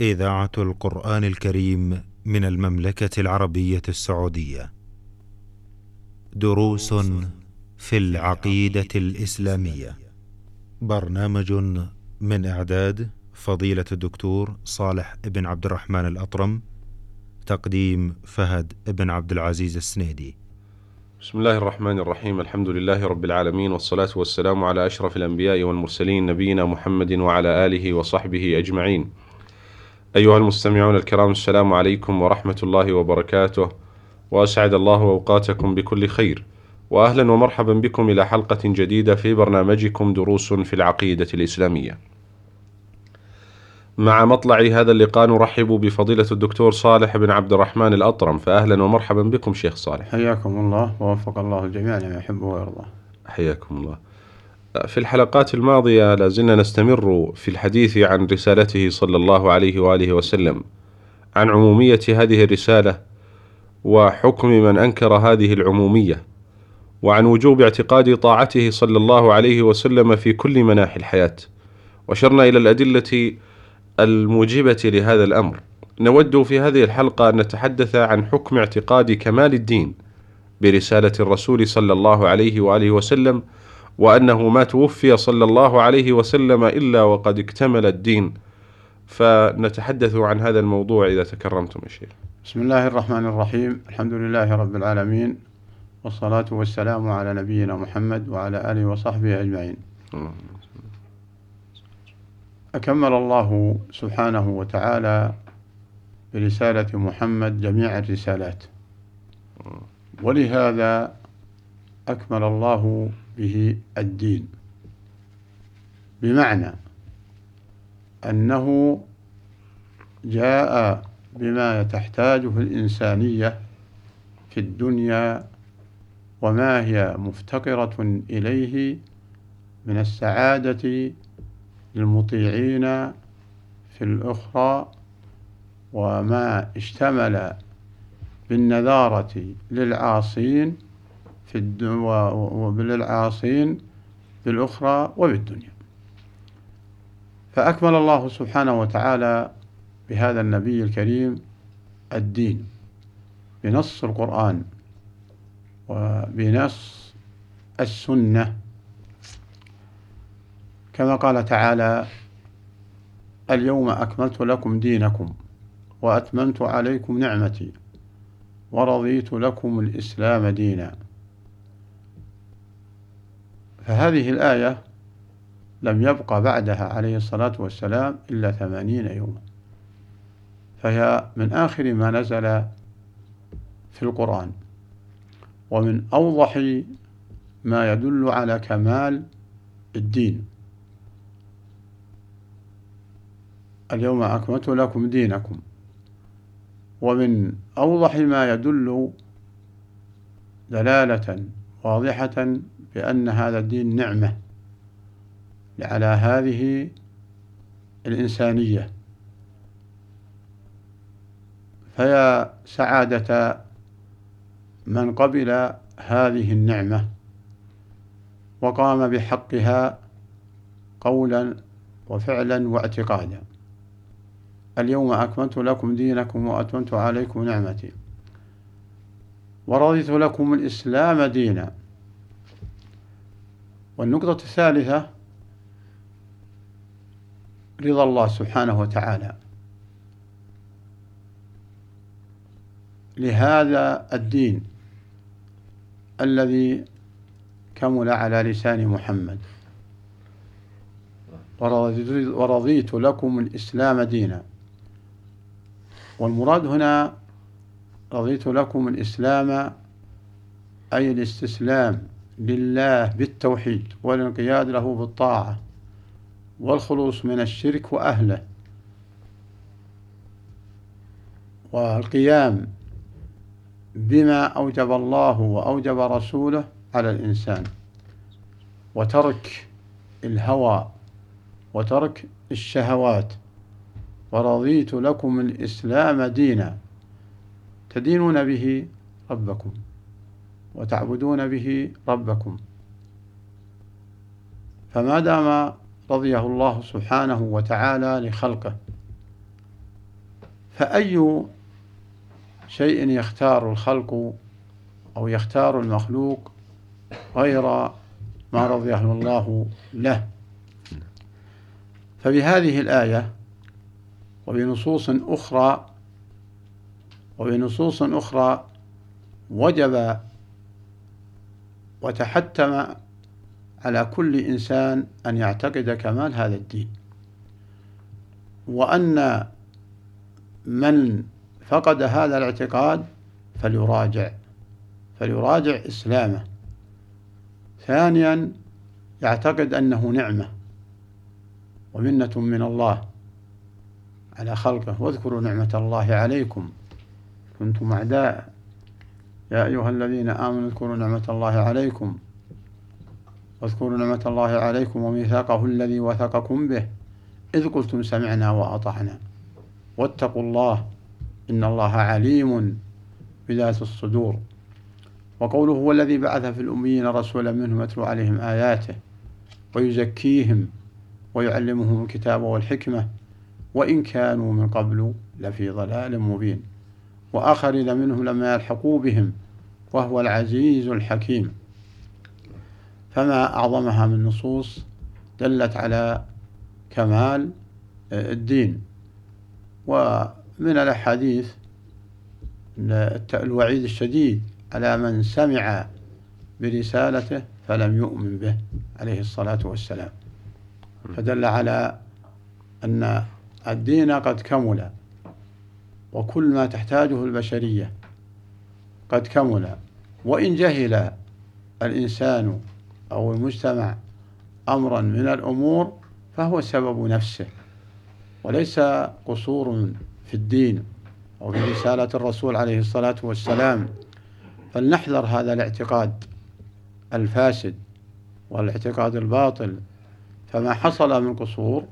إذاعة القرآن الكريم من المملكة العربية السعودية. دروس في العقيدة الإسلامية. برنامج من إعداد فضيلة الدكتور صالح بن عبد الرحمن الأطرم. تقديم فهد بن عبد العزيز السنيدي. بسم الله الرحمن الرحيم الحمد لله رب العالمين والصلاة والسلام على أشرف الأنبياء والمرسلين نبينا محمد وعلى آله وصحبه أجمعين أيها المستمعون الكرام السلام عليكم ورحمة الله وبركاته. وأسعد الله أوقاتكم بكل خير. وأهلا ومرحبا بكم إلى حلقة جديدة في برنامجكم دروس في العقيدة الإسلامية. مع مطلع هذا اللقاء نرحب بفضيلة الدكتور صالح بن عبد الرحمن الأطرم. فأهلا ومرحبا بكم شيخ صالح. حياكم الله ووفق الله الجميع لما يحب ويرضى. حياكم الله. في الحلقات الماضية لازلنا نستمر في الحديث عن رسالته صلى الله عليه وآله وسلم عن عمومية هذه الرسالة وحكم من أنكر هذه العمومية وعن وجوب اعتقاد طاعته صلى الله عليه وسلم في كل مناحي الحياة. وشرنا إلى الأدلة الموجبة لهذا الأمر. نود في هذه الحلقة أن نتحدث عن حكم اعتقاد كمال الدين برسالة الرسول صلى الله عليه وآله وسلم وأنه ما توفي صلى الله عليه وسلم إلا وقد اكتمل الدين. فنتحدث عن هذا الموضوع إذا تكرمتم يا شيخ. بسم الله الرحمن الرحيم. الحمد لله رب العالمين والصلاة والسلام على نبينا محمد وعلى آله وصحبه أجمعين. أكمل الله سبحانه وتعالى برسالة محمد جميع الرسالات. ولهذا أكمل الله به الدين. بمعنى أنه جاء بما تحتاجه الإنسانية في الدنيا وما هي مفتقرة إليه من السعادة للمطيعين في الأخرى وما اشتمل بالنذارة للعاصين في وبالعاصين بالأخرى وبالدنيا. فأكمل الله سبحانه وتعالى بهذا النبي الكريم الدين بنص القرآن وبنص السنة. كما قال تعالى اليوم أكملت لكم دينكم وأتممت عليكم نعمتي ورضيت لكم الإسلام دينا. فهذه الآية لم يبقى بعدها عليه الصلاة والسلام إلا ثمانين يوما. فهي من آخر ما نزل في القرآن. ومن أوضح ما يدل على كمال الدين. اليوم أكملت لكم دينكم. ومن أوضح ما يدل دلالة واضحة بأن هذا الدين نعمة على هذه الإنسانية. فيا سعادة من قبل هذه النعمة وقام بحقها قولا وفعلا واعتقادا. اليوم أكملت لكم دينكم وأتممت عليكم نعمتي. ورضيت لكم الإسلام دينا. والنقطة الثالثة رضا الله سبحانه وتعالى. لهذا الدين الذي كمل على لسان محمد. ورضيت لكم الإسلام دينا. والمراد هنا رضيت لكم الإسلام أي الاستسلام لله بالتوحيد والانقياد له بالطاعة والخلوص من الشرك وأهله. والقيام بما أوجب الله وأوجب رسوله على الإنسان وترك الهوى وترك الشهوات. ورضيت لكم الإسلام دينا. تدينون به ربكم وتعبدون به ربكم. فما دام رضيه الله سبحانه وتعالى لخلقه فأي شيء يختار الخلق أو يختار المخلوق غير ما رضيه الله له؟ فبهذه الآية وبنصوص أخرى وبنصوص أخرى وجب وتحتم على كل إنسان أن يعتقد كمال هذا الدين. وأن من فقد هذا الاعتقاد فليراجع فليراجع إسلامه. ثانيا يعتقد أنه نعمة ومنة من الله على خلقه. واذكروا نعمة الله عليكم. كنتم أعداء. يا أيها الذين آمنوا اذكروا نعمة الله عليكم. واذكروا نعمة الله عليكم وميثاقه الذي وثقكم به. إذ قلتم سمعنا وأطعنا. واتقوا الله إن الله عليم بذات الصدور. وقوله هو الذي بعث في الأميين رسولا منهم يتلو عليهم آياته ويزكيهم ويعلمهم الكتاب والحكمة. وإن كانوا من قبل لفي ضلال مبين. وآخرين منهم لما يلحقوا بهم وهو العزيز الحكيم. فما أعظمها من نصوص دلت على كمال الدين. ومن الأحاديث الوعيد الشديد على من سمع برسالته فلم يؤمن به عليه الصلاة والسلام. فدل على أن الدين قد كمل. وكل ما تحتاجه البشرية قد كمل. وإن جهل الإنسان أو المجتمع أمرا من الأمور فهو سبب نفسه وليس قصور في الدين أو في رسالة الرسول عليه الصلاة والسلام. فلنحذر هذا الاعتقاد الفاسد والاعتقاد الباطل. فما حصل من قصور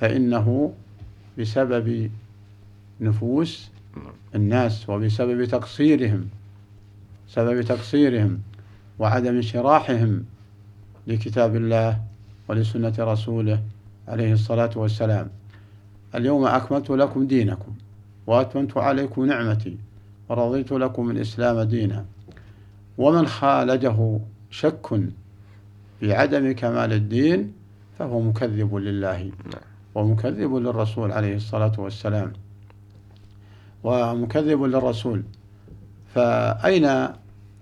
فإنه بسبب نفوس الناس وبسبب تقصيرهم سبب تقصيرهم وعدم انشراحهم لكتاب الله ولسنة رسوله عليه الصلاة والسلام. اليوم أكملت لكم دينكم وأتممت عليكم نعمتي ورضيت لكم الإسلام دينا. ومن خالجه شك في عدم كمال الدين فهو مكذب لله ومكذب للرسول عليه الصلاة والسلام. ومكذب للرسول. فأين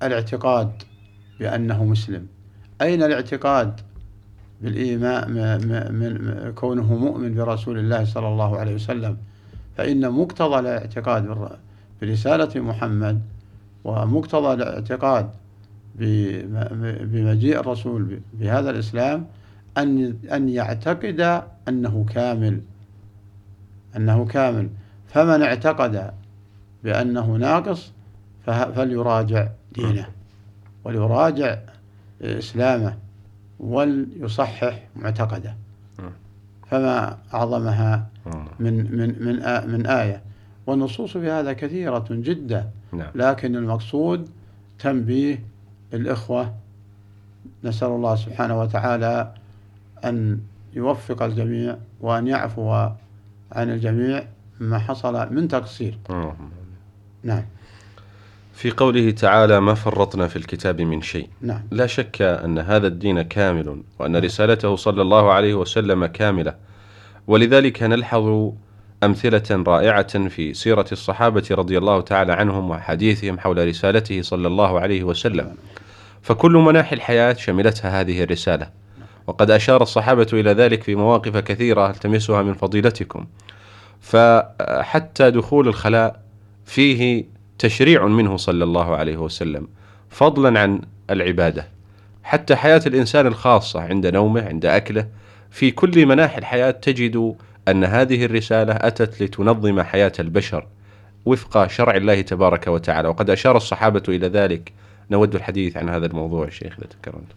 الاعتقاد بأنه مسلم؟ أين الاعتقاد بالإيمان من كونه مؤمن برسول الله صلى الله عليه وسلم؟ فإن مقتضى الاعتقاد برسالة محمد ومقتضى الاعتقاد بمجيء الرسول بهذا الإسلام أن أن يعتقد أنه كامل. أنه كامل. فمن اعتقد بأنه ناقص فليراجع دينه وليراجع إسلامه وليصحح معتقده. فما أعظمها من من من من آية. والنصوص في هذا كثيرة جدا نعم. لكن المقصود تنبيه الإخوة. نسأل الله سبحانه وتعالى أن يوفق الجميع وأن يعفو عن الجميع. ما حصل من تقصير. نعم. في قوله تعالى ما فرطنا في الكتاب من شيء. نعم. لا شك أن هذا الدين كامل وأن رسالته صلى الله عليه وسلم كاملة. ولذلك نلحظ أمثلة رائعة في سيرة الصحابة رضي الله تعالى عنهم وحديثهم حول رسالته صلى الله عليه وسلم. فكل مناحي الحياة شملتها هذه الرسالة. وقد أشار الصحابة إلى ذلك في مواقف كثيرة ألتمسها من فضيلتكم. فحتى دخول الخلاء فيه تشريع منه صلى الله عليه وسلم فضلا عن العبادة. حتى حياة الإنسان الخاصة عند نومه عند أكله في كل مناحي الحياة تجد أن هذه الرسالة أتت لتنظم حياة البشر وفق شرع الله تبارك وتعالى. وقد أشار الصحابة إلى ذلك. نود الحديث عن هذا الموضوع شيخ إذا تكرمتم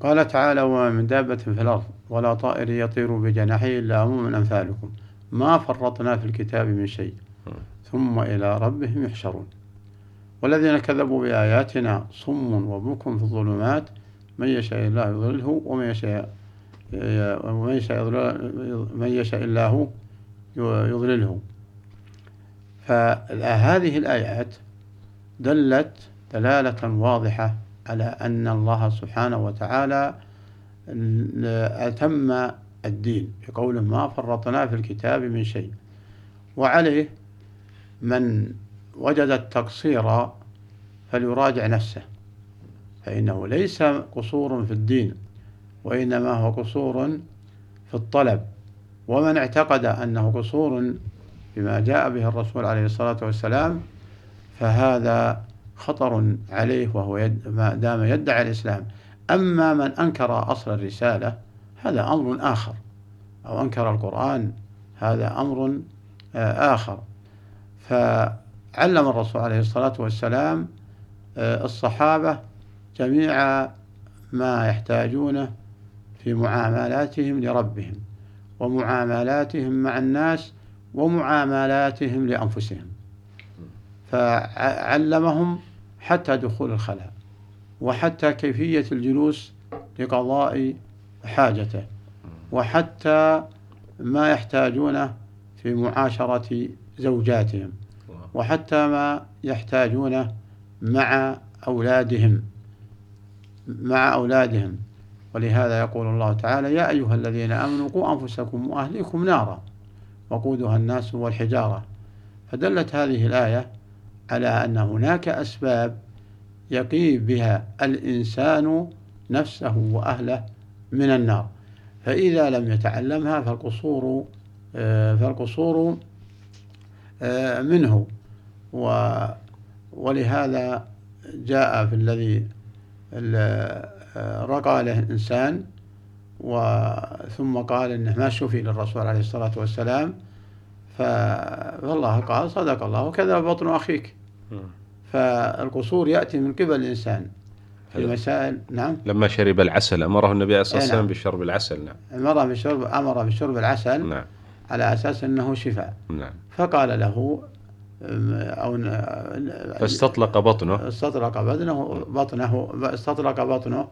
قال تعالى وما من دابة في الأرض ولا طائر يطير بجناحيه إلا أمم أمثالكم ما فرطنا في الكتاب من شيء. ثم إلى ربهم يحشرون. والذين كذبوا بآياتنا صم وبكم في الظلمات. من يشاء الله يضلله ومن يشاء ومن يشاء من يشاء الله يضلله. فهذه الآيات دلت دلالة واضحة على أن الله سبحانه وتعالى أتم الدين بقول ما فرطنا في الكتاب من شيء. وعليه من وجد التقصير فليراجع نفسه. فإنه ليس قصور في الدين وإنما هو قصور في الطلب. ومن اعتقد أنه قصور بما جاء به الرسول عليه الصلاة والسلام فهذا خطر عليه وهو يد ما دام يدعي الإسلام. أما من أنكر أصل الرسالة هذا أمر آخر. أو أنكر القرآن هذا أمر آه، آخر. فعلم الرسول عليه الصلاة والسلام آه، الصحابة جميع ما يحتاجونه في معاملاتهم لربهم ومعاملاتهم مع الناس ومعاملاتهم لأنفسهم. فعلمهم حتى دخول الخلاء وحتى كيفية الجلوس لقضاء حاجته. وحتى ما يحتاجونه في معاشرة زوجاتهم. وحتى ما يحتاجونه مع أولادهم. مع أولادهم. ولهذا يقول الله تعالى يا أيها الذين آمنوا قوا أنفسكم وأهليكم نارا وقودها الناس والحجارة. فدلت هذه الآية على أن هناك أسباب يقي بها الإنسان نفسه وأهله من النار. فإذا لم يتعلمها فالقصور آه، فالقصور آه، منه. ولهذا جاء في الذي رقى له إنسان ثم قال إنه ما شفي للرسول عليه الصلاة والسلام فالله قال صدق الله وكذا بطن أخيك. فالقصور يأتي من قبل الإنسان. في مسائل نعم. لما شرب العسل أمره النبي عليه الصلاة والسلام نعم. بشرب العسل نعم. أمره بشرب أمر بشرب العسل نعم. على أساس أنه شفاء. نعم. فقال له أو فاستطلق بطنه. استطلق بطنه بطنه استطلق بطنه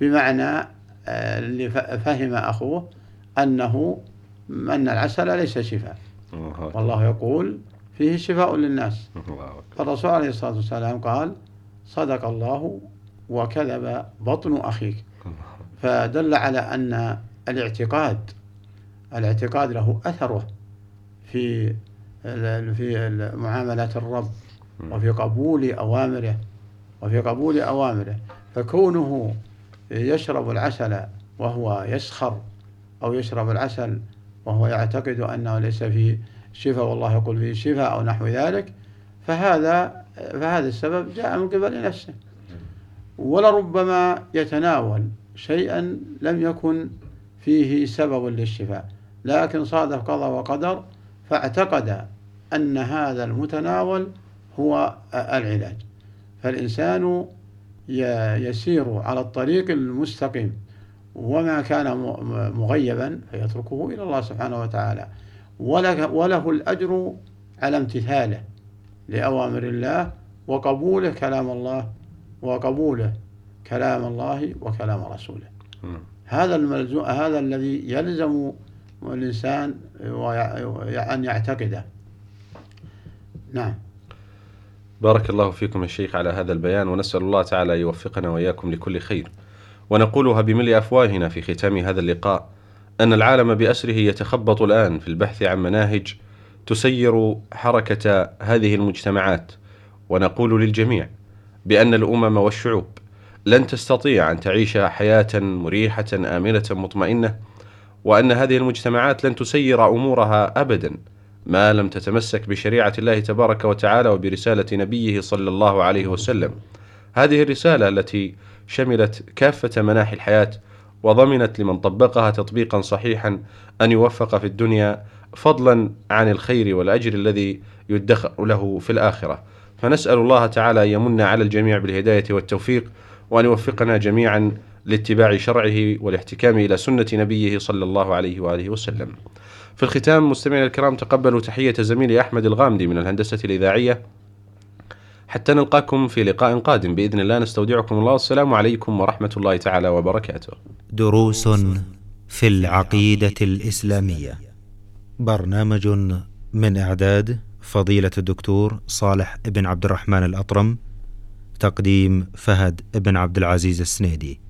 بمعنى آه، اللي فهم أخوه أنه أن العسل ليس شفاء. والله يقول فيه شفاء للناس. فالرسول عليه الصلاة والسلام قال صدق الله وكذب بطن أخيك. فدل على أن الاعتقاد الاعتقاد له أثره في في معاملات الرب وفي قبول أوامره وفي قبول أوامره. فكونه يشرب العسل وهو يسخر أو يشرب العسل وهو يعتقد أنه ليس فيه شفاء والله يقول فيه شفاء أو نحو ذلك فهذا فهذا السبب جاء من قبل نفسه. ولربما يتناول شيئا لم يكن فيه سبب للشفاء لكن صادف قضاء وقدر فاعتقد أن هذا المتناول هو العلاج. فالإنسان يسير على الطريق المستقيم وما كان مغيبا فيتركه إلى الله سبحانه وتعالى. وله, وله الأجر على امتثاله لأوامر الله وقبوله كلام الله وقبوله كلام الله وكلام رسوله. هذا الملزوم هذا الذي يلزم الإنسان أن يعتقده. نعم. بارك الله فيكم يا شيخ على هذا البيان ونسأل الله تعالى يوفقنا وإياكم لكل خير. ونقولها بملء أفواهنا في ختام هذا اللقاء أن العالم بأسره يتخبط الآن في البحث عن مناهج تسير حركة هذه المجتمعات ونقول للجميع بأن الأمم والشعوب لن تستطيع أن تعيش حياة مريحة آمنة مطمئنة وأن هذه المجتمعات لن تسير أمورها أبدا ما لم تتمسك بشريعة الله تبارك وتعالى وبرسالة نبيه صلى الله عليه وسلم. هذه الرسالة التي شملت كافة مناحي الحياة وضمنت لمن طبقها تطبيقا صحيحا أن يوفق في الدنيا فضلا عن الخير والأجر الذي يدخر له في الآخرة. فنسأل الله تعالى أن يمن على الجميع بالهداية والتوفيق وأن يوفقنا جميعا لاتباع شرعه والاحتكام إلى سنة نبيه صلى الله عليه وآله وسلم. في الختام مستمعينا الكرام تقبلوا تحية زميلي أحمد الغامدي من الهندسة الإذاعية. حتى نلقاكم في لقاء قادم. بإذن الله نستودعكم الله. السلام عليكم ورحمة الله تعالى وبركاته. دروس في العقيدة الإسلامية. برنامج من إعداد فضيلة الدكتور صالح بن عبد الرحمن الأطرم تقديم فهد بن عبد العزيز السنيدي.